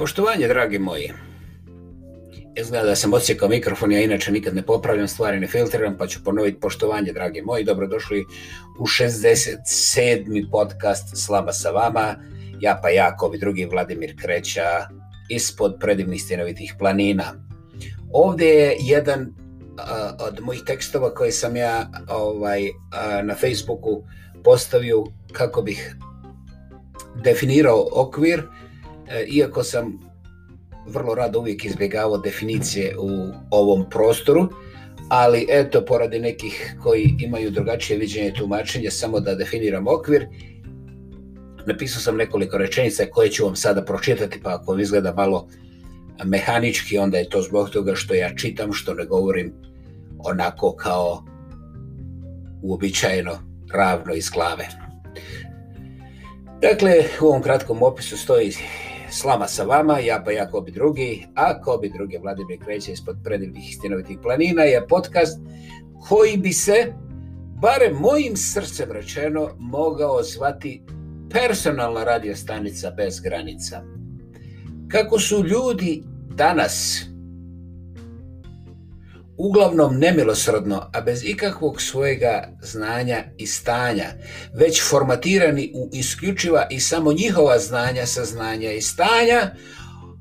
Poštovanje, dragi moji. Izgleda da sam odsjekao mikrofon, ja inače nikad ne popravljam stvari, ne filtriram, pa ću ponoviti poštovanje, dragi moji. Dobrodošli u 67. podcast Slama sa vama. Ja pa Jakov i drugi Vladimir Kreća ispod predivnih stinovitih planina. Ovdje je jedan uh, od mojih tekstova koje sam ja ovaj uh, na Facebooku postavio kako bih definirao okvir uh, E, iako sam vrlo rado uvijek izbjegavao definicije u ovom prostoru, ali eto, poradi nekih koji imaju drugačije viđenje tumačenja, samo da definiram okvir, napisao sam nekoliko rečenica koje ću vam sada pročitati, pa ako vam izgleda malo mehanički, onda je to zbog toga što ja čitam, što ne govorim onako kao uobičajeno, ravno iz glave. Dakle, u ovom kratkom opisu stoji slama sa vama, ja pa ja bi drugi, a ko bi drugi, Vladimir Kreće ispod predivnih istinovitih planina je podcast koji bi se, bare mojim srcem rečeno, mogao zvati personalna radio stanica bez granica. Kako su ljudi danas, uglavnom nemilosrdno, a bez ikakvog svojega znanja i stanja, već formatirani u isključiva i samo njihova znanja, saznanja i stanja,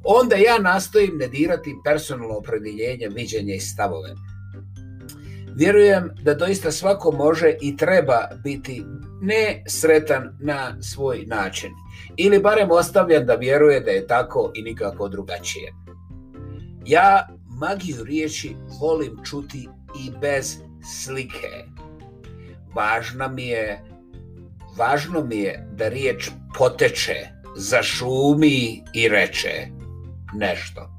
onda ja nastojim ne dirati personalno opredeljenje, viđenje i stavove. Vjerujem da doista svako može i treba biti nesretan na svoj način. Ili barem ostavljam da vjeruje da je tako i nikako drugačije. Ja magiju riječi volim čuti i bez slike. Važna mi je, važno mi je da riječ poteče, zašumi i reče nešto.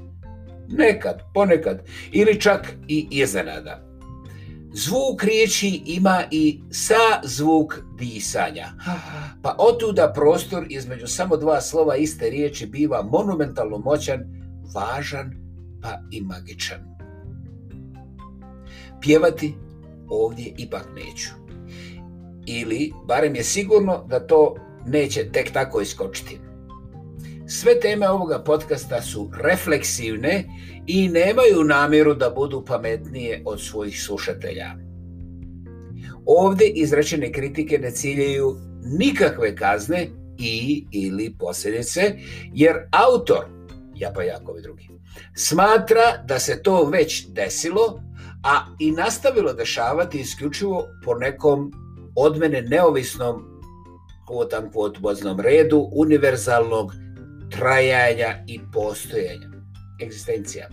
Nekad, ponekad ili čak i iznenada. Zvuk riječi ima i sa zvuk disanja. Pa otuda prostor između samo dva slova iste riječi biva monumentalno moćan, važan pa i magičan. Pjevati ovdje ipak neću. Ili barem je sigurno da to neće tek tako iskočiti. Sve teme ovoga podcasta su refleksivne i nemaju namjeru da budu pametnije od svojih slušatelja. Ovdje izrečene kritike ne ciljeju nikakve kazne i ili posljedice, jer autor Japajakovi drugi. Smatra da se to već desilo, a i nastavilo dešavati isključivo po nekom od mene neovisnom kvotan kvot boznom redu univerzalnog trajanja i postojanja. Egzistencija.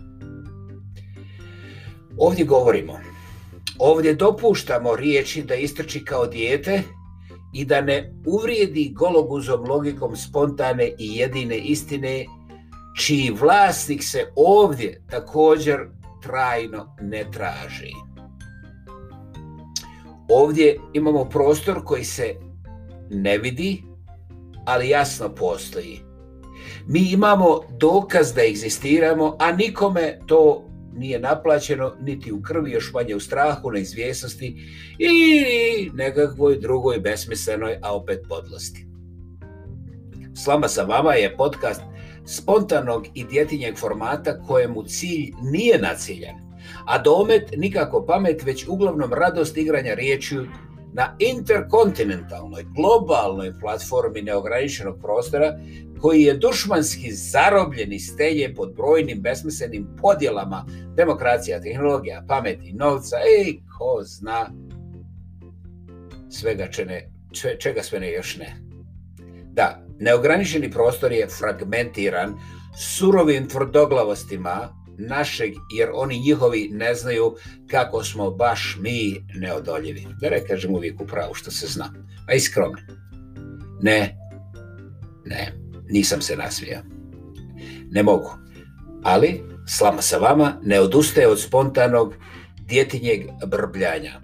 Ovdje govorimo. Ovdje dopuštamo riječi da istrči kao dijete i da ne uvrijedi gologuzom logikom spontane i jedine istine čiji vlasnik se ovdje također trajno ne traži. Ovdje imamo prostor koji se ne vidi, ali jasno postoji. Mi imamo dokaz da egzistiramo, a nikome to nije naplaćeno, niti u krvi, još manje u strahu, na izvjesnosti i nekakvoj drugoj besmislenoj, a opet podlosti. Slama sa vama je podcast spontanog i djetinjeg formata kojemu cilj nije naciljen, a domet nikako pamet, već uglavnom radost igranja riječju na interkontinentalnoj, globalnoj platformi neograničenog prostora koji je dušmanski zarobljen i stelje pod brojnim besmislenim podjelama demokracija, tehnologija, pameti, novca, ej, ko zna svega če ne, če, čega sve ne još ne. Da, Neograničeni prostor je fragmentiran surovim tvrdoglavostima našeg, jer oni njihovi ne znaju kako smo baš mi neodoljivi. Da ne kažem uvijek upravo što se zna. A iskromno. Ne, ne, nisam se nasmijao. Ne mogu. Ali, slama sa vama, ne odustaje od spontanog djetinjeg brbljanja.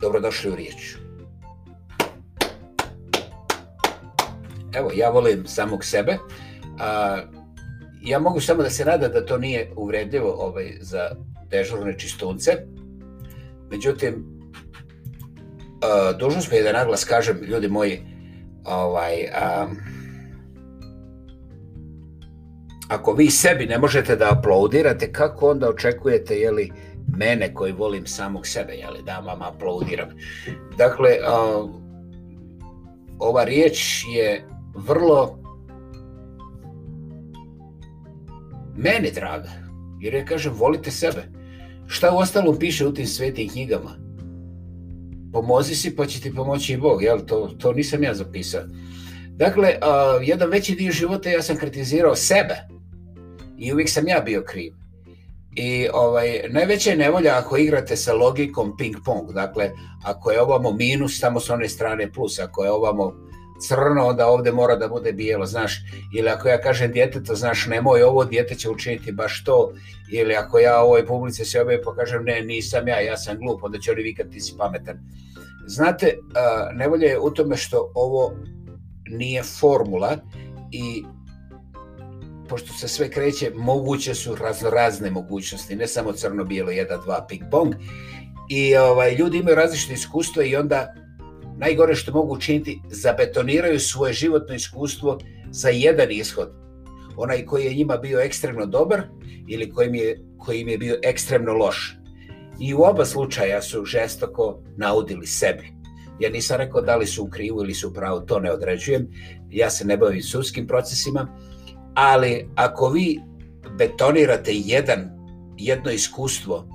Dobrodošli u riječu. evo, ja volim samog sebe. A, ja mogu samo da se nada da to nije uvredljivo ovaj, za dežurne čistunce. Međutim, a, dužnost mi je da naglas kažem, ljudi moji, ovaj, a, ako vi sebi ne možete da aplaudirate, kako onda očekujete, jeli, mene koji volim samog sebe, jeli, da vam aplaudiram. Dakle, a, ova riječ je vrlo meni draga. Jer ja kažem, volite sebe. Šta u ostalom piše u tim svetim knjigama? Pomozi si pa će ti pomoći i Bog, jel? To, to nisam ja zapisao. Dakle, a, jedan veći dio života ja sam kritizirao sebe. I uvijek sam ja bio kriv. I ovaj, najveća je nevolja ako igrate sa logikom ping-pong. Dakle, ako je ovamo minus, tamo s one strane plus. Ako je ovamo... Uh, crno, onda ovde mora da bude bijelo, znaš. Ili ako ja kažem djetetu, znaš, nemoj ovo, djete će učiniti baš to. Ili ako ja ovoj publici se objevim pa kažem, ne, nisam ja, ja sam glup, onda će oni vikati, ti si pametan. Znate, nevolje je u tome što ovo nije formula i pošto se sve kreće, moguće su razno razne mogućnosti, ne samo crno-bijelo, jedan, dva, ping-pong. I ovaj, ljudi imaju različite iskustva i onda najgore što mogu učiniti, zabetoniraju svoje životno iskustvo za jedan ishod. Onaj koji je njima bio ekstremno dobar ili koji im je, koji im je bio ekstremno loš. I u oba slučaja su žestoko naudili sebi. Ja nisam rekao da li su u krivu ili su u pravu, to ne određujem. Ja se ne bavim sudskim procesima, ali ako vi betonirate jedan, jedno iskustvo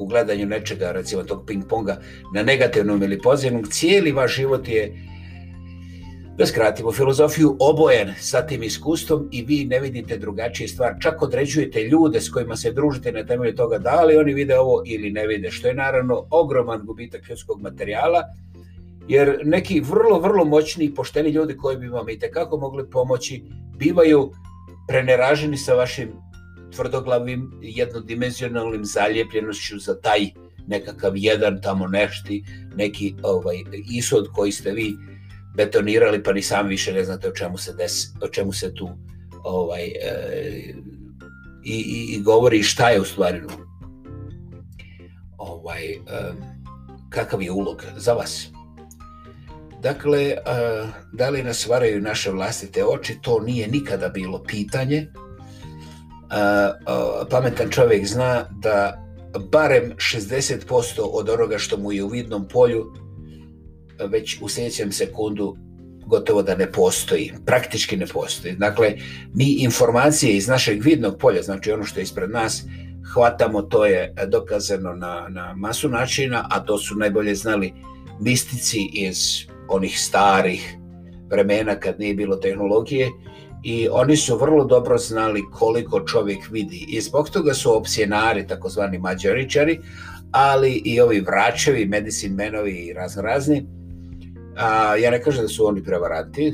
u gledanju nečega, recimo tog ping-ponga, na negativnom ili pozivnom, cijeli vaš život je, da skratimo filozofiju, obojen sa tim iskustvom i vi ne vidite drugačije stvar. Čak određujete ljude s kojima se družite na temelju toga da li oni vide ovo ili ne vide, što je naravno ogroman gubitak ljudskog materijala, jer neki vrlo, vrlo moćni i pošteni ljudi koji bi vam i tekako mogli pomoći, bivaju preneraženi sa vašim tvrdoglavim jednodimenzionalnim zaljepljenošću za taj nekakav jedan tamo nešti, neki ovaj ishod koji ste vi betonirali pa ni sam više ne znate o čemu se desi, o čemu se tu ovaj e, i, i, i govori šta je u stvari ovaj e, kakav je ulog za vas dakle e, da li nas varaju naše vlastite oči to nije nikada bilo pitanje pametan čovjek zna da barem 60% od onoga što mu je u vidnom polju već u sljedećem sekundu gotovo da ne postoji, praktički ne postoji. Dakle, mi informacije iz našeg vidnog polja, znači ono što je ispred nas, hvatamo, to je dokazano na, na masu načina, a to su najbolje znali mistici iz onih starih vremena kad nije bilo tehnologije, uh, i oni su vrlo dobro znali koliko čovjek vidi i zbog toga su opcionari, takozvani mađoričari, ali i ovi vračevi, medicine menovi i razno razni. A, ja ne kažem da su oni prevaranti,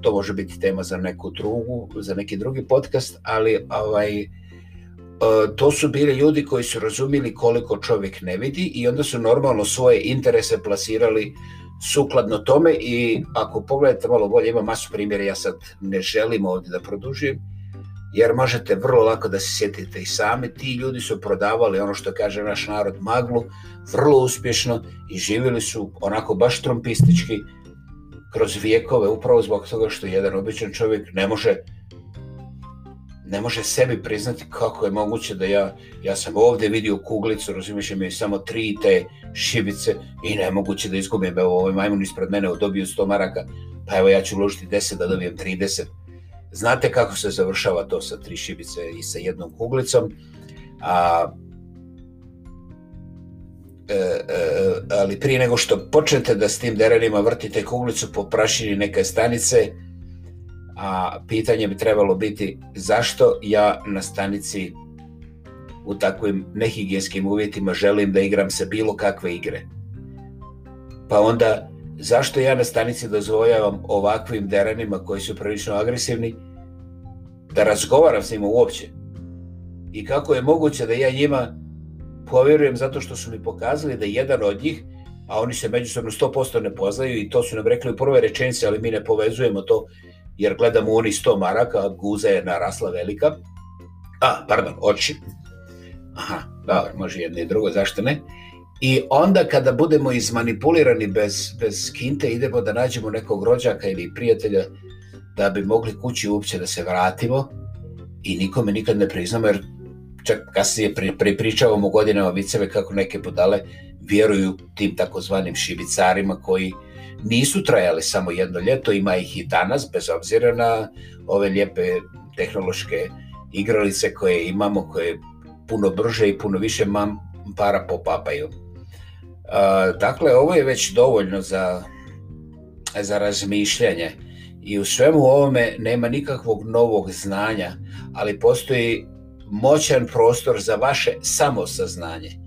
to može biti tema za neku drugu, za neki drugi podcast, ali ovaj, e, to su bili ljudi koji su razumili koliko čovjek ne vidi i onda su normalno svoje interese plasirali uh, sukladno tome i ako pogledate malo bolje, ima masu primjera, ja sad ne želim ovdje da produžim, jer možete vrlo lako da se sjetite i sami, ti ljudi su prodavali ono što kaže naš narod maglu, vrlo uspješno i živjeli su onako baš trompistički kroz vijekove, upravo zbog toga što jedan običan čovjek ne može ne može sebi priznati kako je moguće da ja, ja sam ovdje vidio kuglicu, razumiješ, imaju samo tri te šibice i nemoguće da izgubim, evo ovaj majmun ispred mene dobio 100 maraka, pa evo ja ću uložiti 10 da dobijem 30. Znate kako se završava to sa tri šibice i sa jednom kuglicom, a, e, e, e ali prije nego što počnete da s tim derenima vrtite kuglicu po prašini neke stanice, e, a pitanje bi trebalo biti zašto ja na stanici u takvim nehigijenskim uvjetima želim da igram se bilo kakve igre. Pa onda, zašto ja na stanici dozvoljavam ovakvim deranima koji su prilično agresivni da razgovaram s njima uopće? I kako je moguće da ja njima povjerujem zato što su mi pokazali da jedan od njih, a oni se međusobno 100% ne poznaju i to su nam rekli u prvoj rečenci, ali mi ne povezujemo to, jer gledamo oni 100 maraka, od guza je narasla velika. A, pardon, oči. Aha, dobro, može jedno i drugo, zašto ne? I onda kada budemo izmanipulirani bez, bez kinte, idemo da nađemo nekog rođaka ili prijatelja da bi mogli kući uopće da se vratimo i nikome nikad ne priznamo, jer čak kasnije pri, pripričavamo godinama viceve kako neke podale vjeruju tim takozvanim šibicarima koji nisu trajale samo jedno ljeto, ima ih i danas, bez obzira na ove lijepe tehnološke igralice koje imamo, koje puno brže i puno više mam para popapaju. A, e, dakle, ovo je već dovoljno za, za razmišljanje i u svemu ovome nema nikakvog novog znanja, ali postoji moćan prostor za vaše samosaznanje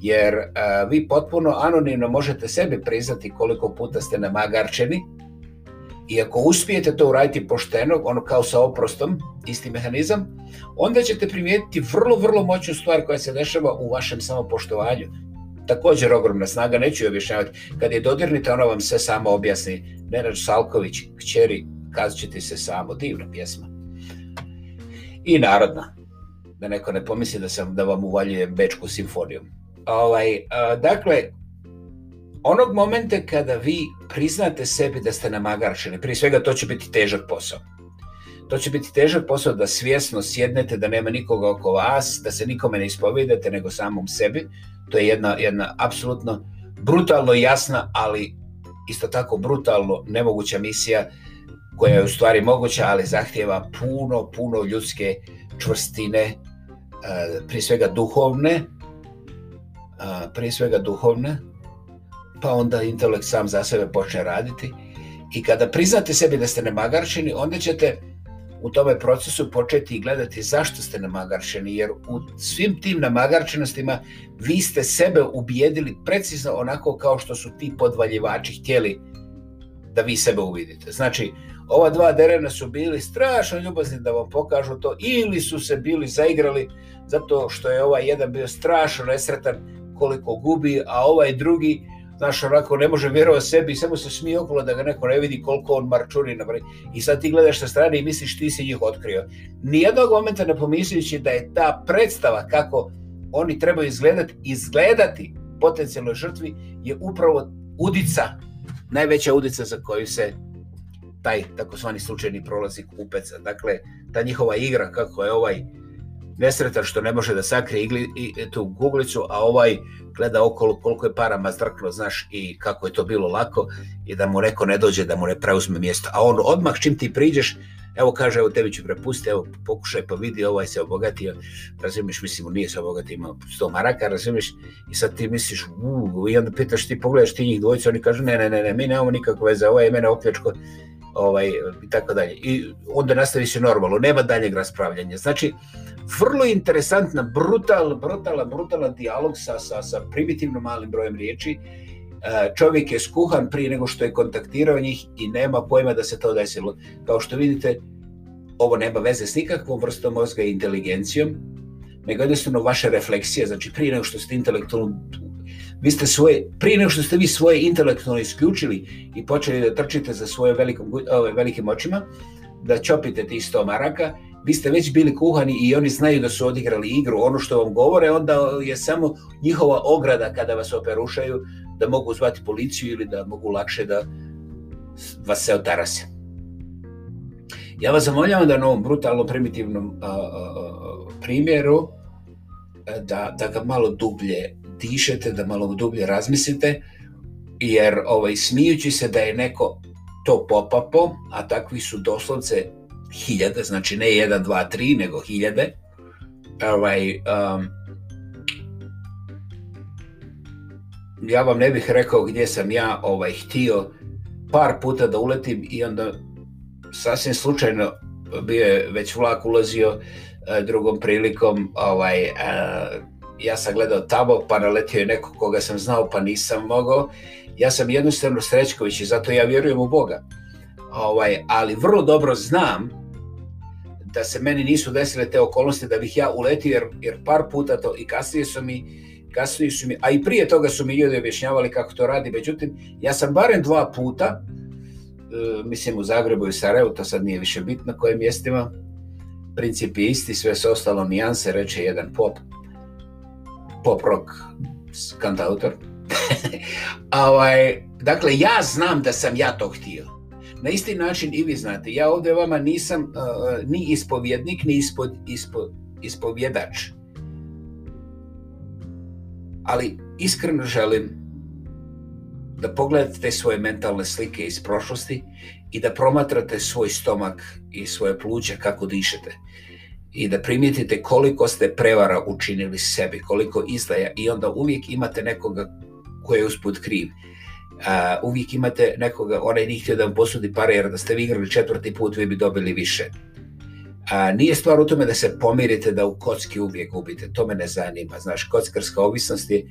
jer uh, vi potpuno anonimno možete sebi priznati koliko puta ste namagarčeni i ako uspijete to uraditi pošteno, ono kao sa oprostom, isti mehanizam, onda ćete primijetiti vrlo, vrlo moćnu stvar koja se dešava u vašem samopoštovanju. Također ogromna snaga, neću joj objašnjavati. Kad je dodirnite, ona vam sve samo objasni. Nenad Salković, kćeri, kazat ćete se samo. Divna pjesma. I narodna. Da neko ne pomisli da, sam, da vam uvaljujem Bečku simfonijom ovaj, uh, dakle, onog momenta kada vi priznate sebi da ste namagarčeni, prije svega to će biti težak posao. To će biti težak posao da svjesno sjednete, da nema nikoga oko vas, da se nikome ne ispovedete nego samom sebi. To je jedna, jedna apsolutno brutalno jasna, ali isto tako brutalno nemoguća misija koja je u stvari moguća, ali zahtjeva puno, puno ljudske čvrstine, prije svega duhovne, prije svega duhovne, pa onda intelekt sam za sebe počne raditi. I kada priznate sebi da ste nemagaršeni, onda ćete u tome procesu početi gledati zašto ste namagaršeni, jer u svim tim namagaršenostima vi ste sebe ubijedili precizno onako kao što su ti podvaljivači htjeli da vi sebe uvidite. Znači, ova dva derena su bili strašno ljubazni da vam pokažu to ili su se bili zaigrali zato što je ovaj jedan bio strašno nesretan koliko gubi, a ovaj drugi, znaš, onako, ne može vjerovati sebi, samo se smije okolo da ga neko ne vidi koliko on marčuri. I sad ti gledaš sa strane i misliš ti si njih otkrio. Nijednog momenta ne pomislići da je ta predstava kako oni trebaju izgledati, izgledati potencijalnoj žrtvi je upravo udica, najveća udica za koju se taj takozvani slučajni prolazi kupeca. Dakle, ta njihova igra kako je ovaj nesretan što ne može da sakrije igli, i, e, tu guglicu, a ovaj gleda okolo koliko je parama zdrklo, znaš, i kako je to bilo lako, i da mu neko ne dođe, da mu ne preuzme mjesto. A on odmah čim ti priđeš, evo kaže, evo tebi ću prepustiti, evo pokušaj pa vidi, ovaj se obogatio, razumiješ, mislim, nije se obogatio, ima 100 maraka, razumiješ, i sad ti misliš, uu, i onda pitaš ti, pogledaš ti njih dvojica, oni kažu, ne, ne, ne, ne, mi nemamo nikakve veze, ovo je mene opljačko, ovaj, i tako dalje. I onda nastavi se normalno, nema daljeg raspravljanja. Znači, vrlo interesantna, brutal, brutala, brutala dijalog sa, sa, sa primitivno malim brojem riječi, E, čovjek je skuhan prije nego što je kontaktirao njih i nema pojma da se to desilo. Kao što vidite, ovo nema veze s nikakvom vrstom mozga i inteligencijom, nego jednostavno vaša refleksija, znači prije nego što ste intelektualno vi ste svoje, prije nego što ste vi svoje intelektualno isključili i počeli da trčite za svoje velikom, ove, ovaj, velikim očima, da čopite ti sto maraka, vi ste već bili kuhani i oni znaju da su odigrali igru, ono što vam govore, onda je samo njihova ograda kada vas operušaju, da mogu zvati policiju ili da mogu lakše da vas se otarase. Ja vas zamoljam da na ovom brutalno primitivnom a, a, a, primjeru a, da, da ga malo dublje dišete, da malo dublje razmislite, jer ovaj, smijući se da je neko to popapo, a takvi su doslovce hiljade, znači ne jedan, dva, tri, nego hiljade, ovaj, um, ja vam ne bih rekao gdje sam ja ovaj htio par puta da uletim i onda sasvim slučajno bio je već vlak ulazio e, drugom prilikom ovaj e, ja sam gledao tamo pa naletio je neko koga sam znao pa nisam mogao ja sam jednostavno Srećković i zato ja vjerujem u Boga ovaj, ali vrlo dobro znam da se meni nisu desile te okolnosti da bih ja uletio jer, jer par puta to i kasnije su mi uh, kasnije su mi, a i prije toga su mi ljudi objašnjavali kako to radi, međutim, ja sam barem dva puta, e, mislim u Zagrebu i Sarajevu, to sad nije više bitno koje mjestima, princip je isti, sve se ostalo nijanse, reče jedan pop, pop rock skandautor. ovaj, dakle, ja znam da sam ja to htio. Na isti način i vi znate, ja ovdje vama nisam uh, ni ispovjednik, ni ispo, ispo, ispovjedač ali iskreno želim da pogledate te svoje mentalne slike iz prošlosti i da promatrate svoj stomak i svoje pluće kako dišete i da primijetite koliko ste prevara učinili sebi, koliko izdaja i onda uvijek imate nekoga koji je usput kriv. A, uvijek imate nekoga, onaj nije htio da vam posudi pare jer da ste vi igrali četvrti put vi bi dobili više. A, nije stvar u tome da se pomirite da u kocki uvijek gubite, to me ne zanima. Znaš, kockarska ovisnost je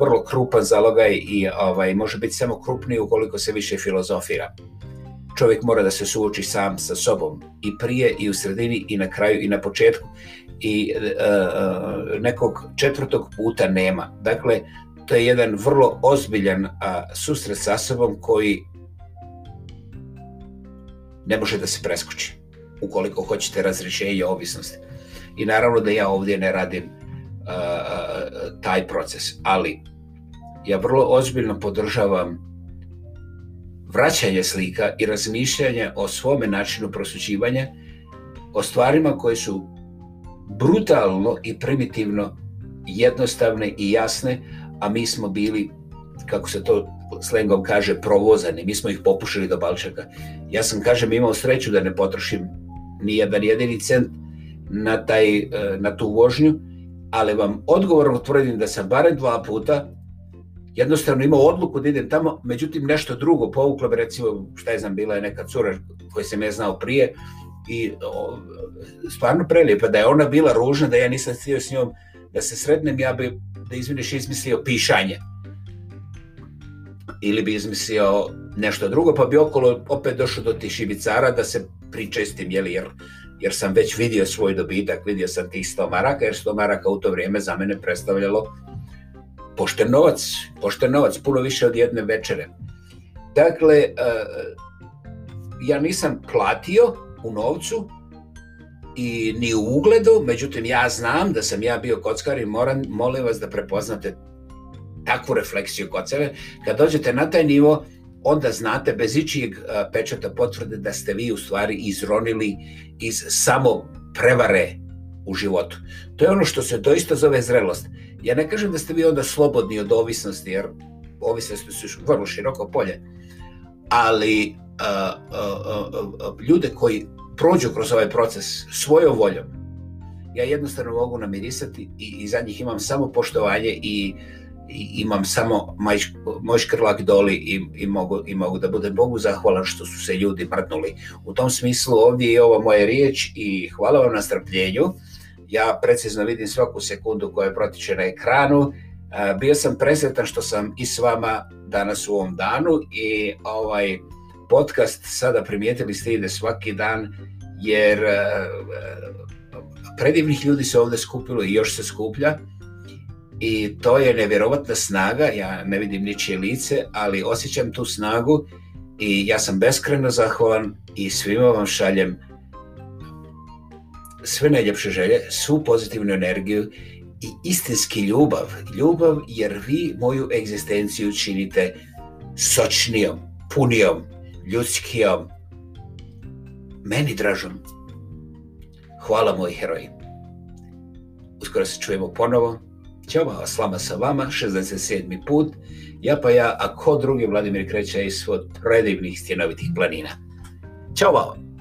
vrlo krupan zalogaj i ovaj, može biti samo krupniji ukoliko se više filozofira. Čovjek mora da se suoči sam sa sobom i prije i u sredini i na kraju i na početku i e, e, nekog četvrtog puta nema. Dakle, to je jedan vrlo ozbiljan a, susret sa sobom koji ne može da se preskući ukoliko hoćete razrešenje ovisnosti. I naravno da ja ovdje ne radim uh, taj proces, ali ja vrlo ozbiljno podržavam vraćanje slika i razmišljanje o svome načinu prosuđivanja o stvarima koje su brutalno i primitivno jednostavne i jasne, a mi smo bili, kako se to slengom kaže, provozani. Mi smo ih popušili do balčaka. Ja sam, kažem, imao sreću da ne potrošim nijedan jedini cent na, taj, e, na tu vožnju, ali vam odgovorno tvrdim da sam barem dva puta jednostavno imao odluku da idem tamo, međutim nešto drugo povuklo bi recimo, šta je znam, bila je neka cura koju sam je znao prije i o, stvarno prelijepa da je ona bila ružna, da ja nisam stio s njom da se srednem, ja bi da izviniš izmislio pišanje ili bi izmislio nešto drugo, pa bi okolo opet došao do tih šibicara da se pričestim, jeli, jer, jer sam već vidio svoj dobitak, vidio sam tih 100 maraka, jer 100 maraka u to vrijeme za mene predstavljalo pošten novac, pošten novac, puno više od jedne večere. Dakle, e, ja nisam platio u novcu i ni u ugledu, međutim ja znam da sam ja bio kockar i moram, molim vas da prepoznate takvu refleksiju kod sebe. Kad dođete na taj nivo, onda znate bez ičijeg e, pečata potvrde da ste vi u stvari izronili iz samo prevare u životu. To je ono što se doista zove zrelost. Ja ne kažem da ste vi onda slobodni od ovisnosti, jer ovisnosti su vrlo široko polje, ali a, a, a, a, ljude koji prođu kroz ovaj proces svojom voljom, ja jednostavno mogu namirisati i, i za njih imam samo poštovanje i uh, imam samo moj škrlak doli i, i, mogu, i mogu da budem Bogu zahvalan što su se ljudi mrtnuli. U tom smislu ovdje je ova moja riječ i hvala vam na strpljenju. Ja precizno vidim svaku sekundu koja je protiče na ekranu. E, bio sam presretan što sam i s vama danas u ovom danu i ovaj podcast sada primijetili ste ide svaki dan jer e, predivnih ljudi se ovdje skupilo i još se skuplja. Uh, i to je nevjerovatna snaga, ja ne vidim ničije lice, ali osjećam tu snagu i ja sam beskreno zahvalan i svima vam šaljem sve najljepše želje, svu pozitivnu energiju i istinski ljubav. Ljubav jer vi moju egzistenciju činite sočnijom, punijom, ljudskijom, meni dražom. Hvala moji heroji. Uskoro se čujemo ponovo. Ćao, slama sa vama, 67. put. Ja pa ja, a ko drugi Vladimir Kreća iz svod predivnih stjenovitih planina. Ćao, vao!